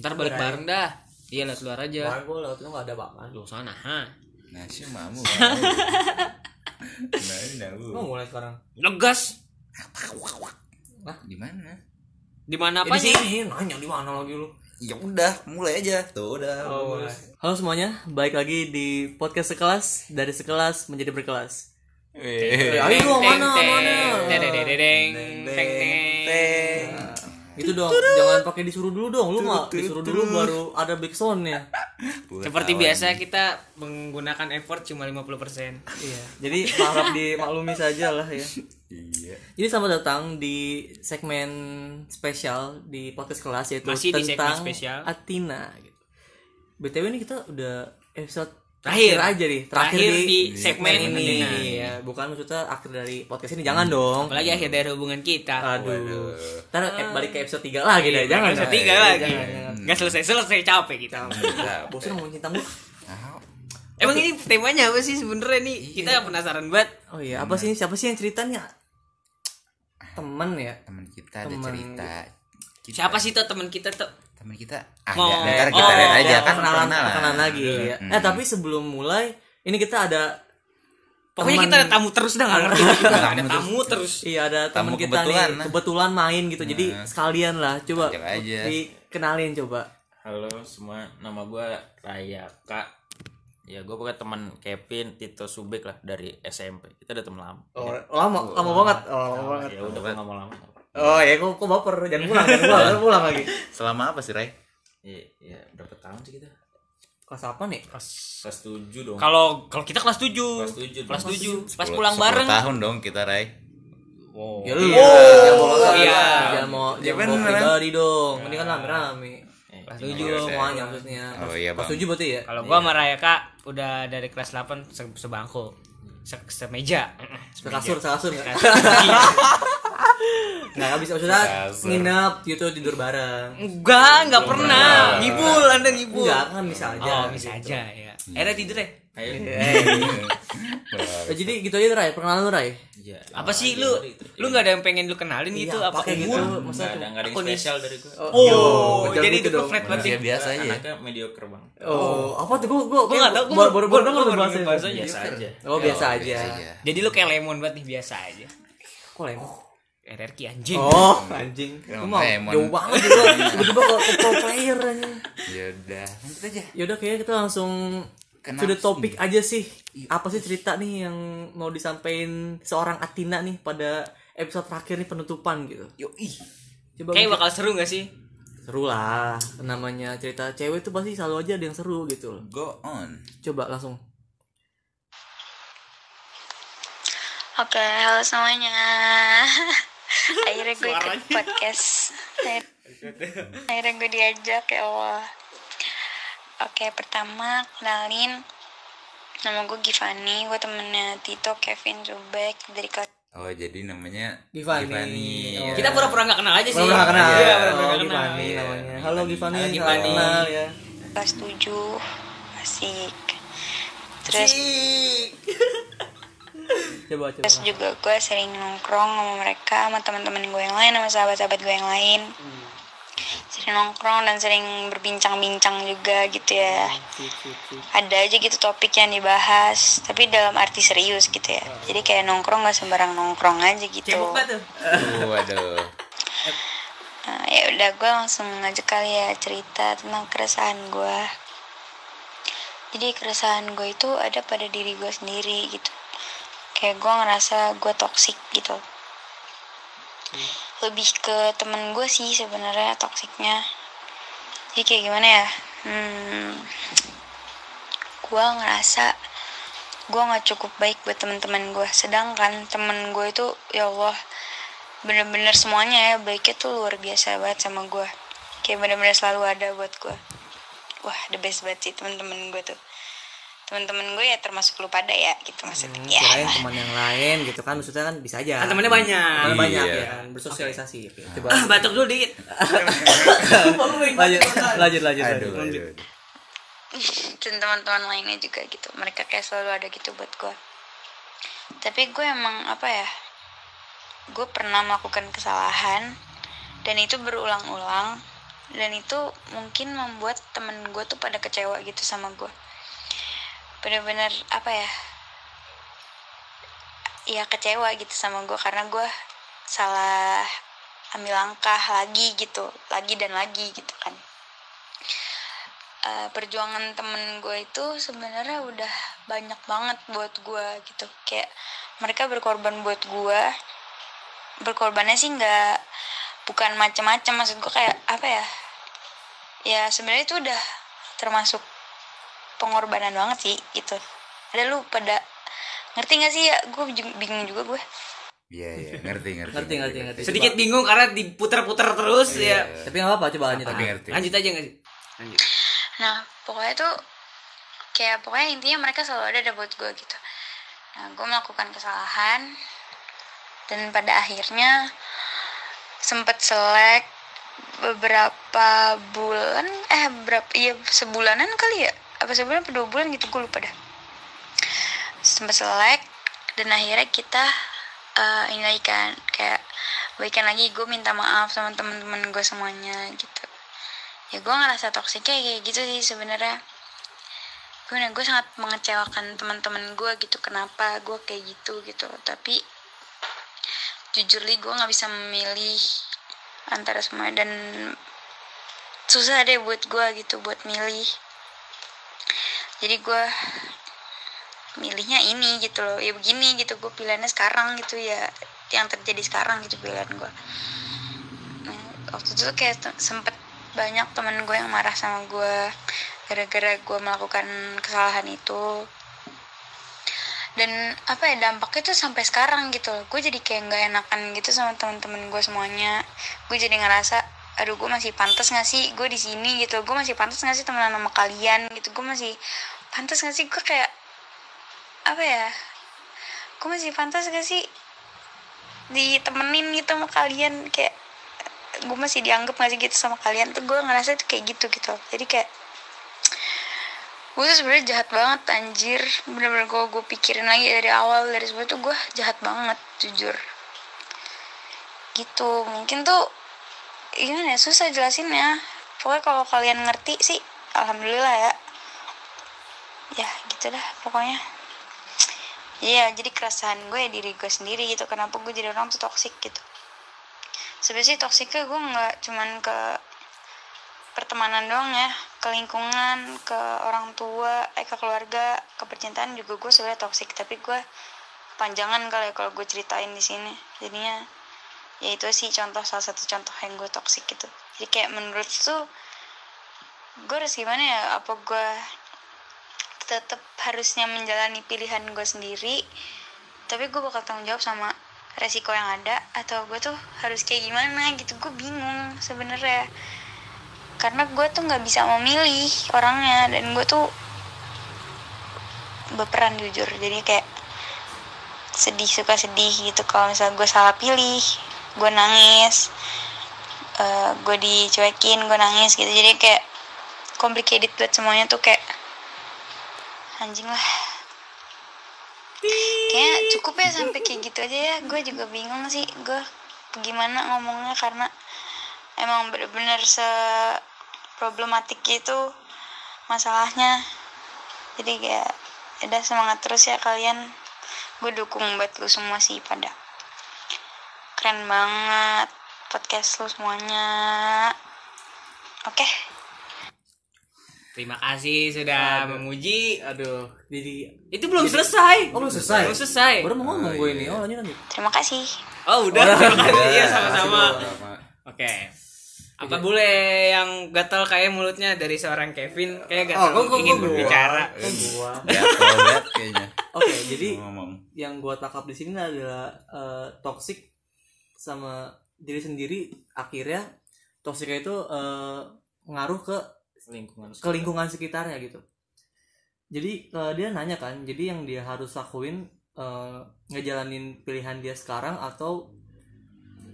Ntar balik bareng dah. Iya lihat luar aja. Kemarin gue lewat lu gak ada apa Lu sana, ha. Nasi mamu. Mana Lu bu? mulai sekarang Ngegas. Di mana? Di mana Ya, apa di sih? sini nanya di mana lagi lu Ya udah, mulai aja. Tuh udah. Oh, bagus. Halo semuanya, balik lagi di podcast sekelas dari sekelas menjadi berkelas. Ayo mana mana? teng, teng, teng, teng, teng. Itu dong, jangan pakai disuruh dulu dong. Lu mah disuruh dulu baru ada backsoundnya. Gua Seperti biasa kita menggunakan effort cuma 50%. Iya. Jadi harap dimaklumi saja lah ya. Iya. Jadi selamat datang di segmen spesial di podcast kelas yaitu Masih di segmen tentang spesial. Atina. Gitu. BTW ini kita udah episode Terakhir. aja nih, terakhir, Terakhir di, di segmen ini. Atina. Ya, bukan maksudnya akhir dari podcast ini jangan dong. Apalagi akhir dari hubungan kita. Aduh. Ntar eh, balik ke episode 3 lagi deh, jangan. Episode jangan. tiga lagi. Jangan, jangan. Nggak selesai-selesai capek kita. Nah, Bosan ngomongin cinta mulu. Tahu. Emang ini temanya apa sih sebenarnya nih? Kita penasaran banget. Oh iya, apa sih siapa sih yang ceritanya? Temen ya? Teman kita ada Teman. cerita. Kita- Siapa sih tuh teman kita tuh? Teman kita. Ah, Mau- ya, ntar kita oh, lihat aja Ya, kan perkenalan, perkenalan. perkenalan lagi ya. Hmm. Eh tapi sebelum mulai, ini kita ada Pokoknya teman- kita ada tamu terus dah nggak ngerti. Kita ada tamu terus. Iya ada Tamu teman kita kebetulan, nih nah. kebetulan main gitu. Jadi sekalian lah coba aja. dikenalin coba. Halo semua, nama gue Raya Kak. Ya gue pokoknya teman Kevin Tito Subek lah dari SMP. Kita udah temen lama. Oh, lama lama banget. Oh, lama banget. Ya udah gue nggak mau lama. Oh ya kok kok baper jangan pulang jangan pulang jangan pulang lagi. Selama apa sih, Ray? Iya, ya, berapa tahun sih kita? Kelas apa nih? Kelas kelas tujuh dong. Kalau kalau kita kelas 7. Kelas tujuh. Kelas 7. Pas 10 pulang 10 bareng. tahun dong kita, Ray. Wow. Ya lu. Oh, jangan bawa iya. Jangan mau Ya jangan bener. pribadi dong. Ini kan rame-rame. Kelas Iya, 7 iya. Semuanya maksudnya. Oh, iya, Kelas Bang. 7 berarti ya? Kalau gua sama Raya Kak udah dari kelas 8 se- sebangku. Se semeja. Sekasur, sekasur? Iya. Enggak habis maksudnya nginep gitu tidur bareng. Enggak, enggak pernah. Ngibul, Anda ngibul. Enggak kan bisa aja. Oh, bisa aja ya. Akhirnya tidur deh. Ayo. Eh, jadi gitu aja Ray, perkenalan lu Ray. Iya. Apa sih lu? Lu enggak ada yang pengen lu kenalin gitu Iya, apa pakai gitu. Masa Nggak ada yang spesial dari gue. Oh, Oh, jadi gitu itu flat banget ya. biasa aja. Anaknya mediocre bang. Oh, apa tuh gua gua Gua nggak tahu, gua baru baru denger baru bahasa. Biasa aja. Oh, biasa aja. Iya. Jadi lu kayak lemon banget nih biasa aja. Kok lemon? RRQ anjing. Oh, anjing. Lu mau lemon. jauh banget gitu. Tiba-tiba ke pro player anjing. Ya udah, lanjut aja. Yaudah kayaknya kita langsung Kenapa sudah sih? topik aja sih. Apa sih cerita nih yang mau disampaikan seorang Atina nih pada episode terakhir nih penutupan gitu. Yo, ih. Coba Kayak bakal seru gak sih? seru lah. Namanya cerita cewek itu pasti selalu aja ada yang seru gitu loh. Go on. Coba langsung. Oke, halo semuanya. Akhirnya gue ikut podcast. Akhirnya gue diajak ya Allah. Oke, pertama kenalin nama gue Givani, gue temennya Tito, Kevin, Zubek dari kelas Oh, jadi namanya Givani. Oh. ya. Kita pura-pura gak kenal aja sih. Pernah kenal. Iya, Oh, pura-pura gak kenal. Givani Iya. namanya. Halo Givani, Halo, Givani. kenal ya. kelas 7 Asik. Terus Coba coba. terus juga gue sering nongkrong sama mereka, sama teman-teman gue yang lain, sama sahabat-sahabat gue yang lain. Sering nongkrong dan sering berbincang-bincang juga gitu ya. Sip. ada aja gitu topik yang dibahas tapi dalam arti serius gitu ya jadi kayak nongkrong gak sembarang nongkrong aja gitu. Uh, waduh. nah, ya udah gue langsung ngajak kali ya cerita tentang keresahan gue jadi keresahan gue itu ada pada diri gue sendiri gitu kayak gue ngerasa gue toksik gitu lebih ke temen gue sih sebenarnya toksiknya. Jadi kayak gimana ya? Hmm, gue ngerasa gue nggak cukup baik buat teman-teman gue sedangkan temen gue itu ya Allah bener-bener semuanya ya baiknya tuh luar biasa banget sama gue kayak bener-bener selalu ada buat gue wah the best banget sih temen-temen gue tuh temen-temen gue ya termasuk lu pada ya gitu maksudnya Hmm, ya kirain teman yang lain gitu kan maksudnya kan bisa aja. Kan temennya banyak. Temennya banyak Iya. ya kan bersosialisasi. Oke, Coba Ah, batuk dulu dikit. lanjut lanjut lanjut. Aduh, lanjut. aduh. dan teman-teman lainnya juga gitu mereka kayak selalu ada gitu buat gue tapi gue emang apa ya gue pernah melakukan kesalahan dan itu berulang-ulang dan itu mungkin membuat temen gue tuh pada kecewa gitu sama gue bener-bener apa ya ya kecewa gitu sama gue karena gue salah ambil langkah lagi gitu lagi dan lagi gitu kan. Eh, perjuangan temen gue itu sebenarnya udah banyak banget buat gue gitu. Kayak mereka berkorban buat gue berkorbannya sih nggak bukan macam-macam maksud gue kayak apa ya ya sebenarnya itu udah termasuk pengorbanan banget sih gitu ada lu pada ngerti gak sih ya gue bingung juga gue Iya iya ngerti ngerti. Ngerti, ngerti, ngerti. sedikit bingung karena diputar-putar terus Iya. ya Tapi nggak apa-apa, coba lanjut Tapi aja. ngerti. lanjut aja nggak sih lanjut Nah, pokoknya tuh kayak pokoknya intinya mereka selalu ada, ada buat gue gitu. Nah, gue melakukan kesalahan dan pada akhirnya sempet selek beberapa bulan eh berapa iya sebulanan kali ya apa sebulan apa dua bulan gitu gue lupa dah. Sempet selek dan akhirnya kita eh, ini lagi kan kayak baikan lagi gue minta maaf sama teman-teman gue semuanya gitu. Ya gue ngerasa toksiknya kayak gitu sih sebenarnya. Gue gue sangat mengecewakan teman-teman gue gitu kenapa gue kayak gitu gitu. Tapi jujur li gue nggak bisa memilih antara semua dan susah deh buat gue gitu buat milih jadi gue milihnya ini gitu loh. Ya begini gitu gue pilihannya sekarang gitu ya. Yang terjadi sekarang gitu pilihan gue nah, waktu itu kayak sempet banyak temen gue yang marah sama gue gara-gara gue melakukan kesalahan itu. Dan apa ya dampaknya tuh sampai sekarang gitu loh. Gue jadi kayak nggak enakan gitu sama temen-temen gue semuanya. Gue jadi ngerasa aduh gue masih pantas gak sih? Gue di sini gitu. Gue masih pantas gak sih temenan sama kalian? Gitu. Gue masih pantas gak sih? Gue kayak apa ya gue masih pantas gak sih ditemenin gitu sama kalian? Kayak gue masih dianggap gak sih gitu sama kalian? Tuh gue ngerasa tuh kayak gitu gitu. Jadi kayak gue tuh sebenarnya jahat banget anjir. Bener-bener gue gue pikirin lagi dari awal dari semua tuh gue jahat banget jujur. Gitu. Mungkin tuh gimana ya susah jelasinnya pokoknya kalau kalian ngerti sih alhamdulillah ya ya gitu dah pokoknya Iya, jadi keresahan gue ya diri gue sendiri gitu. Kenapa gue jadi orang tuh toksik gitu. Sebenarnya sih toksiknya gue nggak cuman ke pertemanan doang ya, ke lingkungan, ke orang tua, eh ke keluarga, ke percintaan juga gue sebenarnya toksik. Tapi gue panjangan kali ya kalau gue ceritain di sini. Jadinya ya itu sih contoh salah satu contoh yang gue toksik gitu. Jadi kayak menurut tuh gue harus gimana ya? Apa gue tetap harusnya menjalani pilihan gue sendiri tapi gue bakal tanggung jawab sama resiko yang ada atau gue tuh harus kayak gimana gitu gue bingung sebenarnya karena gue tuh nggak bisa memilih orangnya dan gue tuh berperan jujur jadi kayak sedih suka sedih gitu kalau misalnya gue salah pilih gue nangis. Eh, gue dicuekin gue nangis gitu. Jadi kayak complicated buat semuanya tuh kayak anjing lah. Kayak cukup ya sampai kayak gitu aja ya. Gue juga bingung sih gue gimana ngomongnya karena emang bener-bener se problematik itu masalahnya. Jadi kayak udah semangat terus ya kalian. Gue dukung buat lu semua sih pada keren banget podcast lu semuanya oke terima kasih sudah memuji Aduh, jadi itu belum selesai Oh, belum selesai? belum selesai baru mau ngomong Oh, gue iya. ini. Oh, lanjut lanjut. terima kasih oh udah terima kasih ya sama-sama Sama. oke apa boleh yang gatal kayak mulutnya dari seorang Kevin kayak Oh, gatal kok- kok- ingin gua? berbicara gua? Gatel kayaknya. Oke, jadi ngomong. yang gua tangkap di sini adalah eh, toxic sama diri sendiri akhirnya toksiknya itu eh, ngaruh ke lingkungan ke lingkungan sekitarnya gitu. Jadi eh, dia nanya kan, jadi yang dia harus lakuin eh, ngejalanin pilihan dia sekarang atau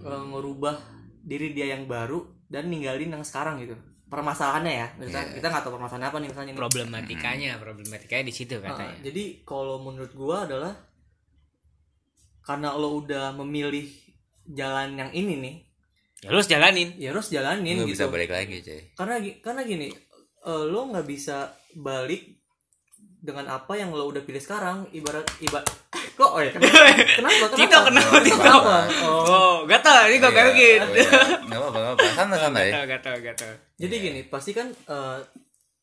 eh, ngerubah diri dia yang baru dan ninggalin yang sekarang gitu. Permasalahannya ya, misalnya Iya. kita nggak tahu permasalahan apa nih misalnya problematikanya problematikanya di situ katanya jadi kalau menurut gua adalah karena lo udah memilih jalan yang ini nih, ya lu harus jalanin. Ya lu harus jalanin Lu gitu. bisa balik lagi cuy. Karena karena gini eh, lo nggak bisa balik dengan apa yang lo udah pilih sekarang. Ibarat ibarat kok oh ya kenapa? Kenapa Tito kenapa Tito? kenapa? Oh. Oh gatal ini kok Iya, kayak gitu. Iya. nggak apa-apa nggak apa-apa. Santai santai. gatal gatal gatal jadi gini pasti kan eh,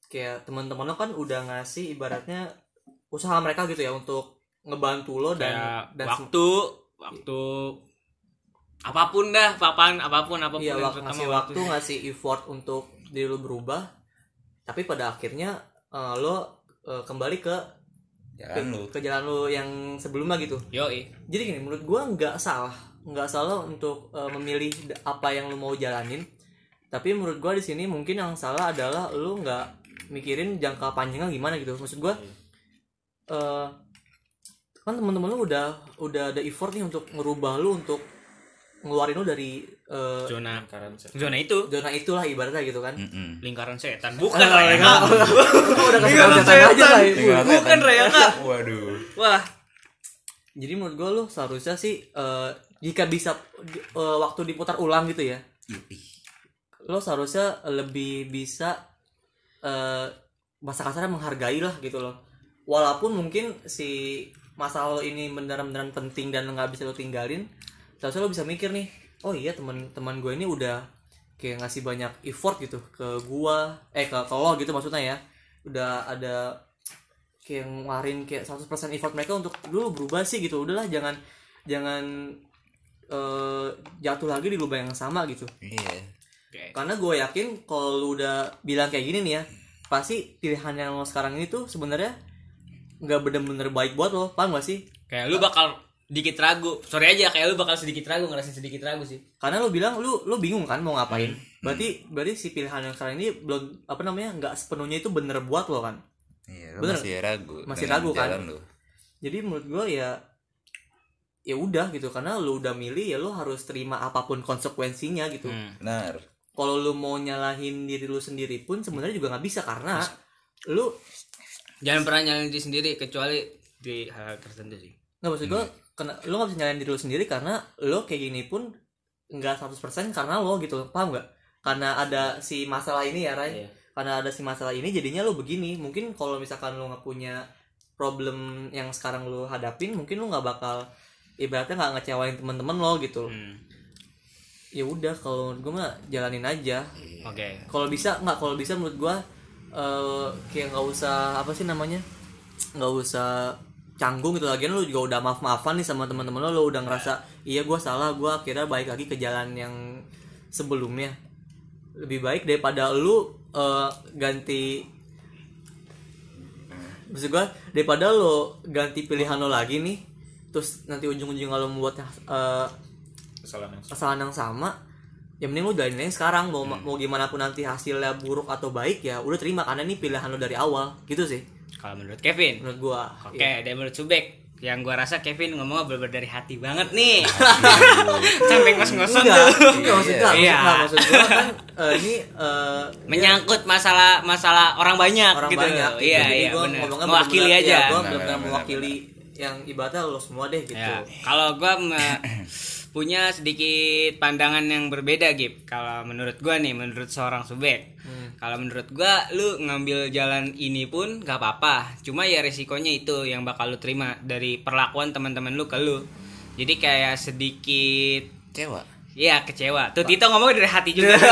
kayak teman-teman lo kan udah ngasih ibaratnya usaha mereka gitu ya untuk ngebantu lo dan kayak dan waktu waktu apa pun dah apa pun apa pun apa pun iya yang waktu ngasih waktu. ngasih effort untuk diri lo berubah. Tapi pada akhirnya eh, lo eh, kembali ke jangan lu. ke jalan lo yang sebelumnya gitu. Yo jadi gini menurut gua nggak salah nggak salah untuk eh, memilih apa yang lu mau jalanin. Tapi menurut gua di sini mungkin yang salah adalah lu nggak mikirin jangka panjangnya gimana gitu. Maksud gua eh kan teman-teman lu udah udah ada effort nih untuk ngerubah lu untuk ngeluarin lu dari eh, zona. Zona itu. zona itulah ibaratnya gitu kan. Mm-mm. lingkaran setan. Bukan Eh, Raya. enggak. Gua udah kasih Lingkaran tahu setan aja lah. Bukan. Raya kak waduh. Wah. Jadi menurut gua lu seharusnya sih eh, jika bisa di- eh, waktu diputar ulang gitu ya. Lo seharusnya lebih bisa eh bahasa kasarnya menghargai lah gitu loh. Walaupun mungkin si masalah lo ini beneran-beneran penting dan nggak bisa lo tinggalin seharusnya lo bisa mikir nih oh iya teman-teman gue ini udah kayak ngasih banyak effort gitu ke gua eh ke, ke lo gitu maksudnya ya. Udah ada kayak ngeluarin kayak 100% effort mereka untuk dulu berubah sih gitu. Udahlah jangan jangan eh, jatuh lagi di lubang yang sama gitu. Iya. Oke. karena gue yakin kalau lu udah bilang kayak gini nih ya pasti pilihan yang lo sekarang ini tuh sebenarnya nggak bener-bener baik buat lo. Paham gak sih? Kayak lu bakal dikit ragu. Sorry aja kayak lu bakal sedikit ragu ngerasain sedikit ragu sih. Karena lu bilang lu lu bingung kan mau ngapain. Berarti berarti si pilihan yang sekarang ini belum apa namanya nggak sepenuhnya itu bener buat lo kan? Iya lu Bener. masih ragu. Masih ragu, kan? lu. Jadi menurut gue ya ya udah gitu. Karena lu udah milih ya lu harus terima apa pun konsekuensinya gitu. Hmm. benar. Kalau lu mau nyalahin diri lu sendiri pun sebenarnya juga nggak bisa karena lu jangan pernah nyalain diri sendiri kecuali di hal, -hal tertentu sih nggak maksud gue kena lo nggak bisa nyalain diri lo sendiri karena lo kayak gini pun nggak 100% karena lo gitu paham nggak? Karena ada si masalah ini ya Ray. Iya. karena ada si masalah ini jadinya lo begini. Mungkin kalau misalkan lo nggak punya problem yang sekarang lo hadapin mungkin lo nggak bakal ibaratnya nggak ngecewain teman-teman lo gitu. Hmm. ya udah kalau menurut gue mah jalanin aja. Oke. Kalau bisa nggak kalau bisa menurut gua eh kayak nggak usah apa sih namanya? Nggak usah canggung gitu. Lagian lu juga udah maaf maafan nih sama teman-teman lo lo udah ngerasa iya gua salah. Gua akhirnya balik lagi ke jalan yang sebelumnya. Lebih baik daripada lu eh, ganti maksud gua daripada lo ganti pilihan lo lagi nih terus nanti ujung-ujungnya lo membuat eh, Kesalahan yang kesalahan yang sama ya mending lu jalanin aja sekarang. Mau mau gimana pun nanti hasilnya buruk atau baik ya udah terima. Karena ini pilihan lu dari awal. Gitu sih kalau menurut Kevin? Menurut gua oke Iya. dan menurut Subek. Yang gua rasa Kevin ngomongnya bener dari hati banget nih. Sampai ngos-ngosan tuh. enggak maksud enggak, Iya. maksud, gua kan eh, ini eh, menyangkut masalah masalah orang banyak orang gitu. banyak gitu. iya Jadi iya gua bener. ngomongnya mewakili aja. ya, gua Benar, benar-benar benar, mewakili yang ibaratnya lo semua deh gitu. Ya, kalau gua me- punya sedikit pandangan yang berbeda Gip. Kalau menurut gua nih menurut seorang subek Hmm. kalau menurut gua lu ngambil jalan ini pun gak apa-apa. Cuma ya resikonya itu yang bakal lu terima dari perlakuan teman-teman lu ke lu. Jadi kayak sedikit Cewa. ya kecewa. Tuh Tito ngomong dari hati juga.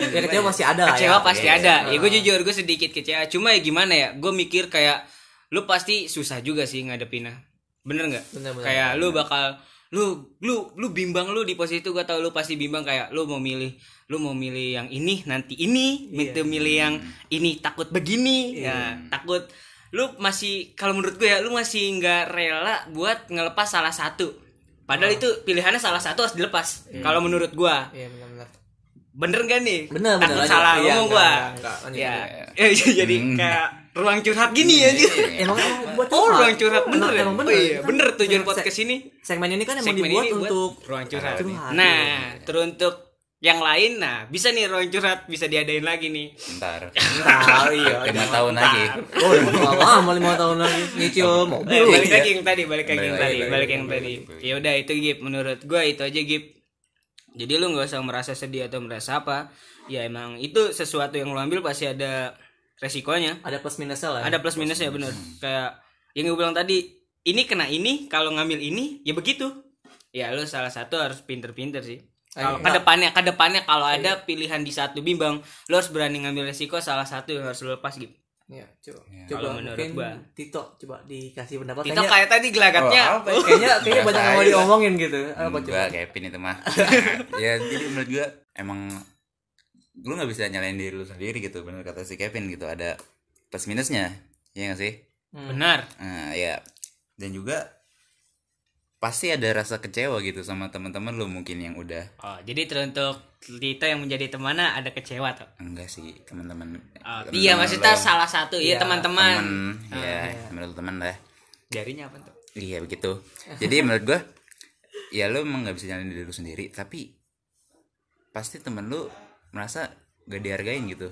Ya kecewa masih ada lah kecewa ya. pasti Iya. ada ya gue jujur gue sedikit kecewa. Cuma ya gimana ya gue mikir kayak lu pasti susah juga sih ngadepinnya bener nggak Bener, bener. kayak lu bakal lu lu lu bimbang lu di posisi itu gue tau lu pasti bimbang kayak lu mau milih lu mau milih yang ini nanti ini Iya. itu milih yang ini takut begini ya takut lu masih kalau menurut gue ya lu masih nggak rela buat ngelepas salah satu padahal itu pilihannya salah satu harus dilepas kalau menurut gua iya benar-benar bener gak nih Bener, bener. takut Lanjut. salah Iya, ngomong ya lanjut. Ya, jadi Hmm. kayak ruang curhat gini ya emang emang buat oh ruang curhat bener Emang- ya? emang oh, bener? Iya bener tujuan podcast ini. segmen ini kan emang segmen dibuat untuk ruang curhat. curhat. nah teruntuk yang lain nah bisa nih ruang curhat bisa diadain lagi nih. Ntar. Nah, iya, Lima tahun lagi. Oh, lima lama lima tahun lagi. Nyicil mobil. Eh, balik iya. lagi yang tadi balik lagi yang Balik tadi lagi, balik yang tadi. lagi. ya udah itu Gip menurut gua itu aja Gip. Jadi lu nggak usah merasa sedih atau merasa apa. Ya emang itu sesuatu yang lu ambil pasti ada resikonya ada plus minusnya lah ya. ada plus minusnya bener kayak yang gue bilang tadi ini kena ini kalau ngambil ini ya begitu ya lu salah satu harus pinter-pinter sih kalau Ayo. ke depannya ke depannya kalau ada pilihan di satu bimbang lu harus berani ngambil resiko salah satu yang harus lu lepas gitu Iya, coba. Iya. Coba menurut mungkin gua. Tito coba dikasih pendapat kayaknya kayak tadi gelagatnya Oh, apa ya? kayaknya kayaknya banyak yang mau diomongin gitu. Apa coba? Gua Kevin itu mah. ya jadi menurut gua emang lu nggak bisa nyalain diri lu sendiri gitu bener kata si Kevin gitu ada plus minusnya ya nggak sih? Hmm. benar. Nah ya dan juga pasti ada rasa kecewa gitu sama teman-teman lu mungkin yang udah oh jadi teruntuk Tito yang menjadi temannya ada kecewa tuh? Enggak sih teman-teman. Oh, iya maksudnya lu. salah satu iya Iya, teman-teman. temen ya menurut teman lah. Jarinya apa tuh? Iya begitu. Jadi menurut gua ya lu emang nggak bisa nyalain diri lu sendiri tapi pasti temen lu merasa gak dihargain gitu.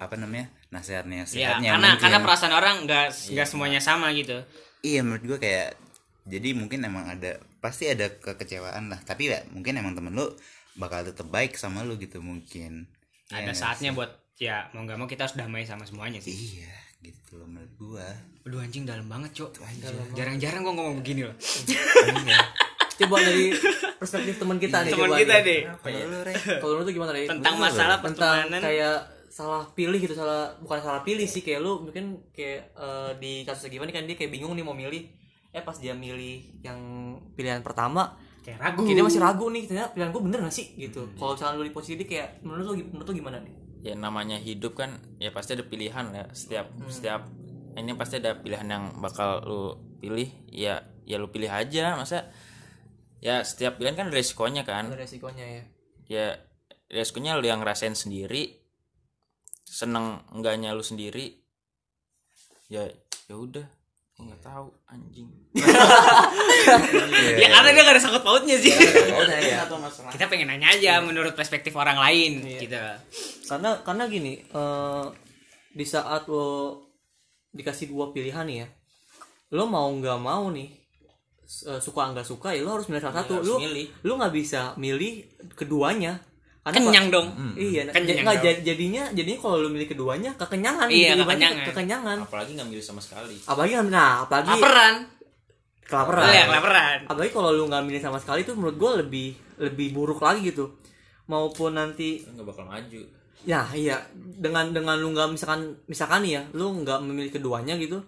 Apa namanya? Nasihatnya ya nasihatnya karena mungkin. karena perasaan orang nggak nggak semuanya sama gitu. Iya menurut gua kayak jadi mungkin emang ada pasti ada kekecewaan lah. Tapi ya mungkin emang temen lu bakal tetap baik sama lu gitu mungkin. Iya ada nggak saatnya sih? buat ya mau nggak mau kita harus damai sama semuanya sih. Iya gitu loh menurut gua. Aduh anjing dalam banget cok. Jarang-jarang gua ngomong begini loh Coba dari perspektif teman kita nih. Teman coba kita nih. deh kalau lu Re? Kalau lu tuh gimana nih? Tentang masalah tentang pertemanan. kayak salah pilih gitu salah bukan salah pilih sih kayak lu mungkin kayak eh, di kasusnya gimana kan dia kayak bingung nih mau milih. Eh pas dia milih yang pilihan pertama Kayak ragu. kayak dia masih ragu nih ternyata pilihan gue bener gak sih gitu. Kalau misalnya lu di posisi dia kayak menurut lu menurut lu gimana nih? Ya namanya hidup kan ya pasti ada pilihan ya setiap setiap ini pasti ada pilihan yang bakal lu pilih. Ya ya lu pilih aja masa ya setiap pilihan kan resikonya kan. Ada resikonya ya. Ya resikonya lu yang ngerasain sendiri seneng enggaknya lu sendiri ya ya udah. Nggak tahu anjing. Ya karena dia gak ada sangkut pautnya sih. Ya Kita pengen nanya aja menurut perspektif orang lain gitu. Karena karena gini eh, di saat lo dikasih dua pilihan nih ya lo mau nggak mau nih suka nggak suka ya lo harus milih salah satu. harus lo milih. lo nggak bisa milih keduanya. Karena Kenyang pa- dong. Iya Kenyang j- nggak dong. jad- jadinya jadinya kalau lo milih keduanya kekenyangan Iya, gitu, kekenyangan. kekenyangan. Apalagi nggak milih sama sekali. Apalagi nah apalagi Laperan kelaparan Oh ya kelaparan apalagi kalau lu nggak milih sama sekali tuh menurut gue lebih lebih buruk lagi gitu. Maupun nanti Lu nggak bakal maju. Ya iya. Dengan dengan lu nggak misalkan misalkan nih ya lu nggak memilih keduanya gitu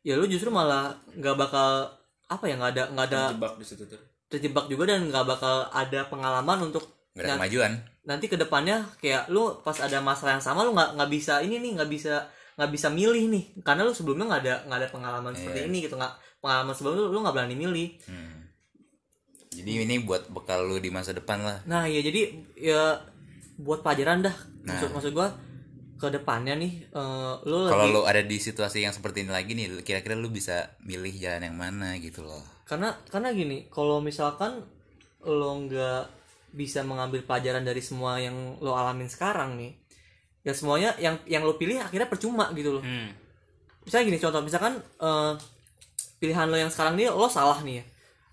ya lu justru malah nggak bakal apa ya nggak ada nggak ada jebak di situ tuh terjebak juga dan nggak bakal ada pengalaman untuk Gak ada kemajuan nanti ke depannya kayak lu pas ada masalah yang sama lu nggak nggak bisa ini nih nggak bisa nggak bisa milih nih karena lu sebelumnya nggak ada nggak ada pengalaman seperti Iya. ini gitu nggak pengalaman sebelumnya lu lu nggak berani milih Hmm. Jadi ini buat bekal lu di masa depan lah. Nah ya jadi ya buat pelajaran dah. Nah. Maksud maksud gua ke depannya nih eh, lu Kalau lebih lu ada di situasi yang seperti ini lagi nih, kira-kira lu bisa milih jalan yang mana gitu loh. karena karena gini kalau misalkan lo nggak bisa mengambil pelajaran dari semua yang lo alamin sekarang nih ya semuanya yang yang lo pilih akhirnya percuma gitu loh Hmm. misalnya gini contoh misalkan eh, pilihan lo yang sekarang nih lo salah nih ya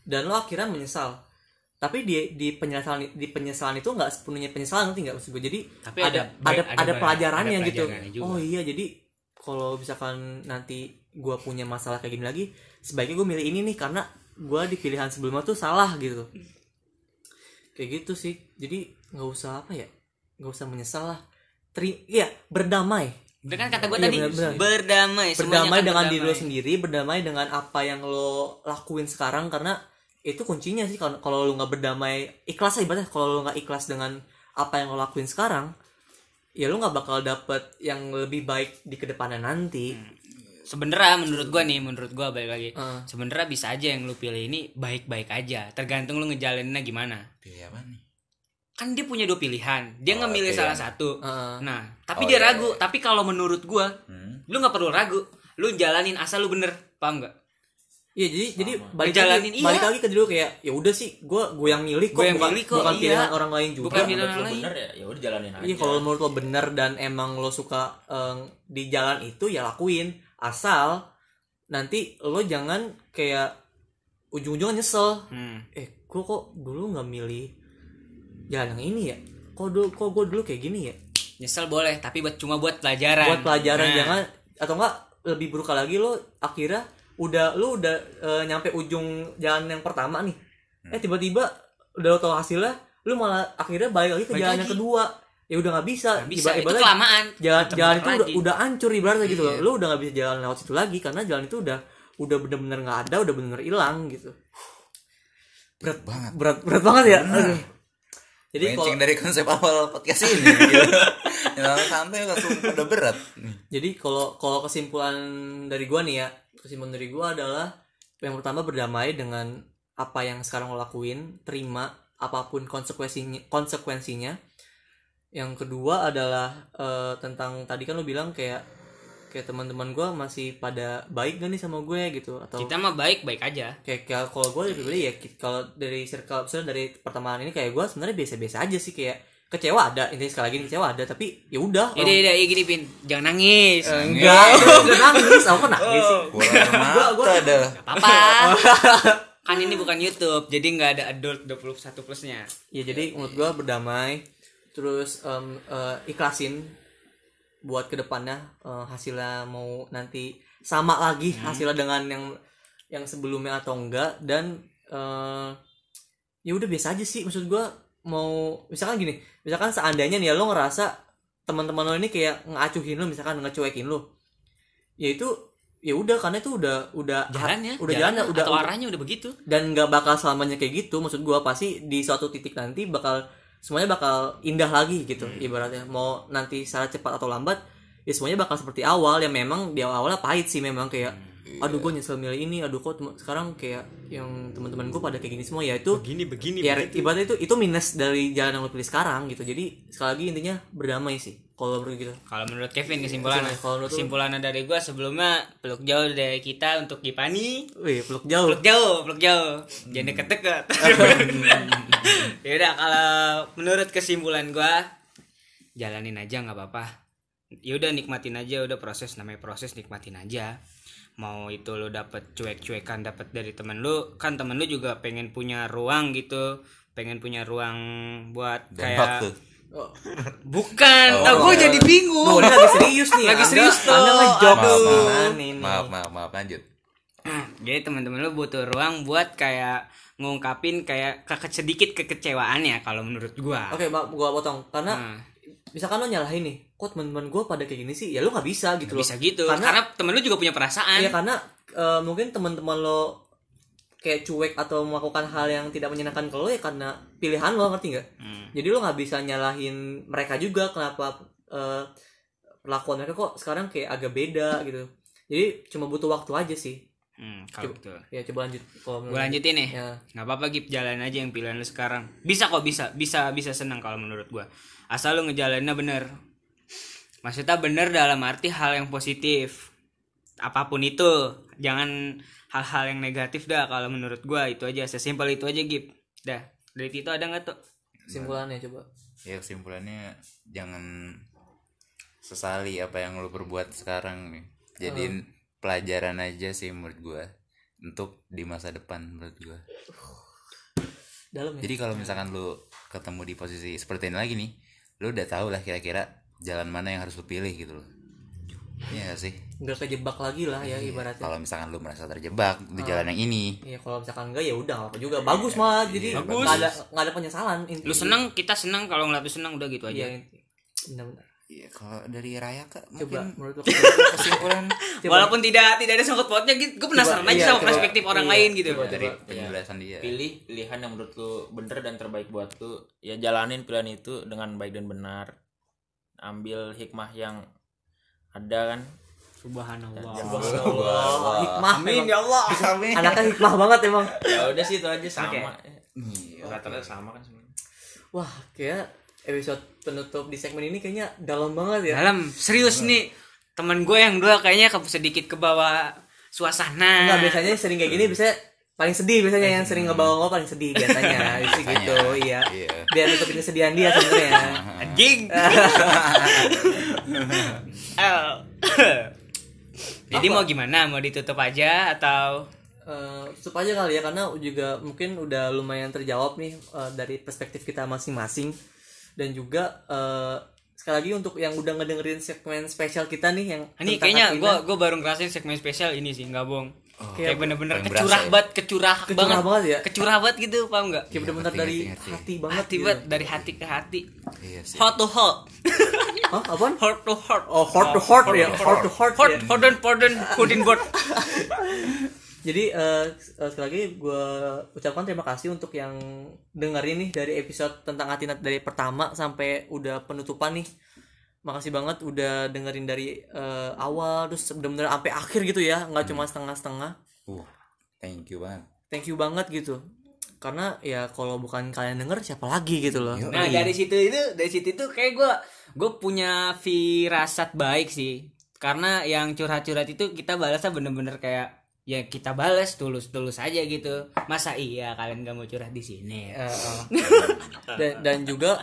dan lo akhirnya menyesal tapi di di penyesalan di penyesalan itu nggak sepenuhnya penyesalan nanti nggak maksud gue jadi Tapi ada ada ada ada, pelajarannya ada gitu. juga. oh iya jadi kalau misalkan nanti gue punya masalah kayak gini lagi sebaiknya gue milih ini nih karena gue di pilihan sebelumnya tuh salah gitu. Kayak gitu sih. Jadi nggak usah apa ya nggak usah menyesal lah. Teri iya berdamai. Bener kan kata gue Iya, tadi. berdamai. semuanya berdamai kan dengan diri lo berdamai. sendiri berdamai dengan apa yang lo lakuin sekarang karena itu kuncinya sih kalau kalau lo nggak berdamai ikhlas lah ibaratnya kalau lo nggak ikhlas dengan apa yang lo lakuin sekarang ya lo nggak bakal dapet yang lebih baik di ke depannya nanti Sebenernya menurut gua nih, menurut gua balik lagi. Heeh. Sebenernya bisa aja yang lu pilih ini baik-baik aja, tergantung lu ngejalaninnya gimana. Pilih apa nih? Kan dia punya dua pilihan, dia Oh, ngemilih pilihan. salah satu. Heeh. Nah, tapi Oh, dia iya, ragu. iya. Tapi kalau menurut gua, Hmm. lu nggak perlu ragu. Lu jalanin asal lu bener, paham nggak? Iya jadi jadi balik Ngejalanin, lagi iya. balik lagi ke dulu kayak ya udah sih gue gue yang milih kok Gua yang bukan, milih kok, bukan iya. pilihan orang lain juga. Bukan pilihan lo lain. bener ya ya udah jalanin aja Iya kalau menurut lo bener dan emang lo suka eh, di jalan itu ya lakuin asal nanti lo jangan kayak ujung-ujungnya nyesel Hmm. eh gue kok dulu nggak milih jalan yang ini ya kok dulu kok gue dulu kayak gini ya nyesel boleh tapi buat cuma buat pelajaran buat pelajaran Nah, jangan atau enggak lebih buruk lagi lo akhirnya udah lu udah eh, nyampe ujung jalan yang pertama nih. Eh tiba-tiba udah lo tau hasilnya lu malah akhirnya balik lagi ke Balik jalan lagi. yang kedua. Ya udah nggak bisa. Nggak bisa Iba- itu kelamaan. jalan Muter-muter jalan itu udah, lagi. udah hancur ibaratnya gitu loh. Iya. lu udah nggak bisa jalan lewat situ lagi karena jalan itu udah udah bener-bener nggak ada udah bener-bener hilang gitu. Berat banget. Berat berat banget ya. Aduh. jadi kalau dari konsep awal podcast ini gitu. yang santai langsung udah berat. Jadi kalau kalau kesimpulan dari gua nih ya, kesimpulan dari gua adalah yang pertama berdamai dengan apa yang sekarang lo lakuin, terima apa pun konsekuensinya konsekuensinya. Yang kedua adalah eh, tentang tadi kan lo bilang kayak kayak teman-teman gua masih pada baik gak nih sama gue gitu atau kita mah baik baik aja kayak, kayak kalau gue dari ya ki- kalau dari circle misalnya dari pertemanan ini kayak gue sebenarnya biasa-biasa aja sih kayak kecewa ada intinya sekali lagi kecewa ada tapi ya udah Yaudah, yaudah, ya gini Pin. Jangan nangis. Enggak, udah nangis, aku kok nangis sih. Bola mata dah. Apa? kan ini bukan Youtube Jadi nggak ada adult 21 plusnya. Ya jadi menurut gua berdamai, terus em, eh, ikhlasin buat ke depannya eh, hasilnya mau nanti sama lagi hasilnya dengan yang yang sebelumnya atau enggak. Dan eh, ya udah biasa aja sih. Maksud gua mau misalkan gini misalkan seandainya nih ya lo ngerasa teman-teman lo ini kayak ngacuhin lo misalkan ngecuekin lo. Ya itu ya udah karena itu udah udah Jalannya udah jalannya udah Atau udah- arahnya udah begitu. Dan nggak bakal selamanya kayak gitu maksud gua pasti di suatu titik nanti bakal semuanya bakal indah lagi gitu ibaratnya. Mau nanti secara cepat atau lambat ya semuanya bakal seperti awal. Ya memang di awal awalnya pahit sih memang kayak aduh gue nyesel milih ini. Aduh kok sekarang kayak yang teman-teman gue pada kayak gini semua ya itu Begini begini ya ibaratnya itu itu minus dari jalan yang lo pilih sekarang gitu. Jadi sekali lagi intinya berdamai sih kalau begitu Kalau menurut Kevin kesimpulannya Kalau menurut lu? Kesimpulannya dari gua sebelumnya Peluk jauh dari kita untuk Gipani. Wih peluk jauh. Peluk jauh, peluk jauh. Jangan deket-deket. Yaudah kalau menurut kesimpulan gua Jalanin aja nggak apa-apa. Yaudah nikmatin aja. Udah proses namanya proses nikmatin aja mau itu lo dapet cuek-cuekan dapet dari temen lu kan temen lu juga pengen punya ruang gitu pengen punya ruang buat dan kayak waktu Oh. bukan Oh. tau gue jadi bingung ini lagi serius nih Lagi Anda- serius tuh. Anda ngejok ini? maaf maaf maaf lanjut jadi teman-teman lu butuh ruang buat kayak ngungkapin kayak ke sedikit kekecewaan ya kalau menurut gua Oke, Mbak, gua potong karena Nah, misalkan lo nyalahin nih, kok teman-teman gue pada kayak gini sih? Ya lo nggak bisa gitu loh. bisa gitu Karena, karena, temen lu juga punya perasaan ya karena eh, mungkin teman-teman lo kayak cuek atau melakukan hal yang tidak menyenangkan ke lo ya karena pilihan lo ngerti nggak? Hmm. Jadi lo nggak bisa nyalahin mereka juga kenapa perlakuan mereka kok sekarang kayak agak beda gitu. Jadi cuma butuh waktu aja sih. Hmm, kalau Coba- betul Ya coba lanjut. Kalau gue lanjutin nih Ya. nggak apa-apa Gip jalan aja yang pilihan lu sekarang bisa kok bisa bisa bisa senang kalau menurut gua asal lu ngejalaninnya bener maksudnya bener dalam arti hal yang positif. Apa pun itu. Jangan hal-hal yang negatif dah kalau menurut gua. Itu aja. Sesimpel itu aja Gip. Dah. Dari itu ada nggak tuh Kesimpulannya coba. ya kesimpulannya jangan sesali apa yang lo perbuat sekarang nih. Jadiin pelajaran aja sih menurut gua. Untuk di masa depan menurut gua. Dalam ya. jadi kalau misalkan lu ketemu di posisi seperti ini lagi nih lu udah tahu lah kira-kira jalan mana yang harus lu pilih gitu loh. Iya gak sih? Nggak kejebak lagi lah ya Iya, ibaratnya. kalau misalkan lu merasa terjebak di jalan yang ini. Iya kalau misalkan enggak ya udah apa juga. Bagus malah jadi Iya, nggak ada nggak ada penyesalan inti- lu seneng kita seneng kalau ngeliat lu seneng udah gitu iya aja inti- benar-benar. Iya, kalau dari Raya kak coba mungkin menurut lo kesimpulan. Coba. walaupun tidak tidak ada sangkut pautnya gitu. Gue penasaran Coba, aja iya, sama coba. perspektif orang Iya, lain gitu. coba. dari penjelasan dia. Pilih pilihan yang menurut lu bener dan terbaik buat lu. Ya jalanin pilihan itu dengan baik dan benar ambil hikmah yang ada kan. Subhanallah. Allah hikmah amin ya Allah. Anaknya hikmah banget emang. Ya udah sih itu aja. Sama. Iya, rata-rata sama kan sebenarnya. Wah kayak episode penutup di segmen ini kayaknya dalam banget ya. Dalam. Serius nih. Teman gue yang dua kayaknya sedikit ke bawah suasana. Enggak biasanya sering kayak gini bisa paling sedih biasanya yang sering ngebawa gue paling sedih biasanya. Biasanya. gitu iya. Iya. biar nutupin kesedihan dia sebenarnya. Anjing. El. jadi mau gimana? Mau ditutup aja atau? Eh, tutup aja kali ya karena juga mungkin udah lumayan terjawab nih eh, dari perspektif kita masing-masing. Dan juga eh, sekali lagi untuk yang udah ngedengerin segmen spesial kita nih yang Ini kayaknya gue gue baru ngerasain segmen spesial ini sih nggak bohong. Kayak bener-bener kecurah ya. banget, kecurah, Kecurah banget, banget ya? kecurah banget gitu, paham nggak? kayak bener-bener dari ngerti, ngerti. hati banget Hati gitu. banget dari hati ke hati. iya sih Heart to heart, Hah, apaan? heart to heart. Oh, heart to heart ya, heart to heart. Heart, ya. pardon, pardon, pardon, word. Jadi eh, eh, sekali lagi gue ucapkan terima kasih untuk yang dengerin nih dari episode tentang Atina dari pertama sampai udah penutupan nih. Makasih banget udah dengerin dari eh, awal terus bener-bener sampai akhir gitu ya, nggak cuma setengah-setengah. uh thank you banget Thank you banget gitu. Karena ya kalau bukan kalian denger siapa lagi gitu loh. Nah dari situ itu dari situ itu kayak gue gue punya firasat baik sih karena yang curhat-curhat itu kita balasnya bener-bener kayak ya kita balas tulus-tulus aja gitu masa iya kalian gak mau curhat di sini eh. dan, dan juga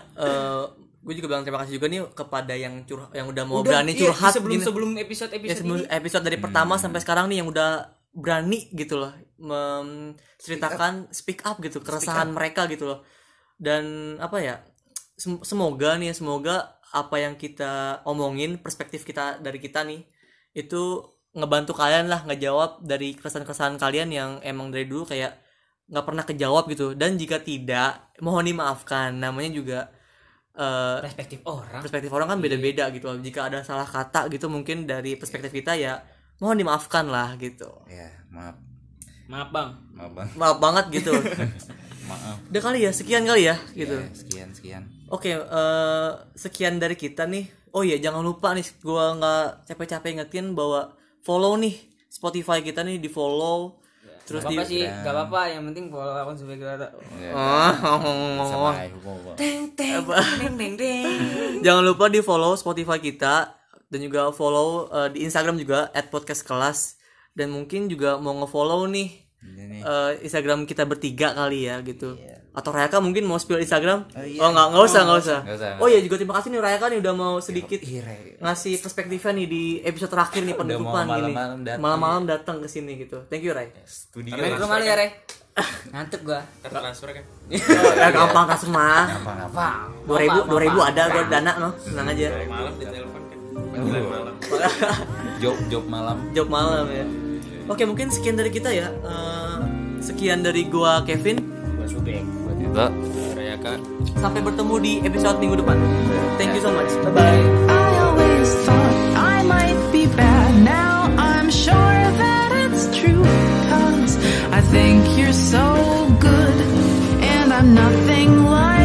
gue juga bilang terima kasih juga nih kepada yang curhat yang udah mau Udah, berani iya, curhat sebelum gini. sebelum episode ya episode sebelum ini. episode dari pertama sampai sekarang nih yang udah berani gitu loh menceritakan speak up gitu keresahan mereka gitu loh. Dan apa ya sem- semoga nih ya semoga apa yang kita omongin perspektif kita dari kita nih itu ngebantu kalian lah ngejawab dari keresahan-keresahan kalian yang emang dari dulu kayak nggak pernah kejawab gitu. Dan jika tidak mohon dimaafkan. Namanya juga eh, perspektif orang perspektif orang kan beda-beda gitu. Jika ada salah kata gitu mungkin dari perspektif kita ya mohon dimaafkan lah gitu. ya maaf maaf bang maaf bang Maaf banget gitu. maaf Udah kali ya, sekian kali ya gitu. Ya, sekian sekian Oke, eh, sekian dari kita nih. Oh iya, jangan lupa nih gua nggak capek-capek ingetin bahwa follow nih Spotify kita nih di follow. Terus Gak di apa sih gak apa-apa yang penting follow akun supaya kita Ya, Oh, hukum teng teng teng teng teng Jangan lupa di follow Spotify kita dan juga follow eh, di Instagram juga @podcastkelas dan mungkin juga mau ngefollow nih ini nih. eh, Instagram kita bertiga kali ya gitu. Atau Rayaka mungkin mau spill Instagram? Oh, iya. nggak nggak usah nggak usah. Nggak usah. Oh iya juga terima kasih nih Rayaka nih udah mau sedikit Iya, Ray. ngasih perspektifnya nih di episode terakhir nih penutupan gini. malam-malam datang. Ke sini gitu. Thank you Ray. studio main ke rumah lu ya re ngantuk gua transfer kan Oh, ya gampang kan semua. apa apa Dua ribu, dua ribu ada gua dana no, tenang aja. malam di telepon kan panggilan malam job job malam Job malam ya. Oke mungkin sekian dari kita ya. Eh, sekian dari gua Kevin. gua subek itu Rayaka Sampai bertemu di episode minggu depan. Thank you so much. Bye bye. I always thought I might be bad. Now I'm sure that it's true. Cause I think you're so good. And I'm nothing like